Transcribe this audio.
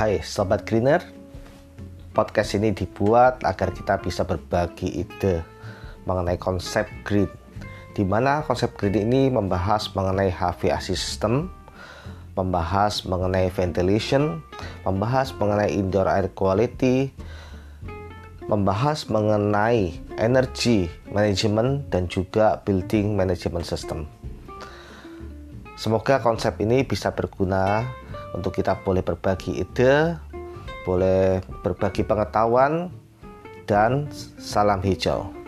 Hai Sobat Greener Podcast ini dibuat agar kita bisa berbagi ide mengenai konsep green di mana konsep green ini membahas mengenai HVAC system, membahas mengenai ventilation, membahas mengenai indoor air quality, membahas mengenai energy management dan juga building management system. Semoga konsep ini bisa berguna untuk kita boleh berbagi ide, boleh berbagi pengetahuan, dan salam hijau.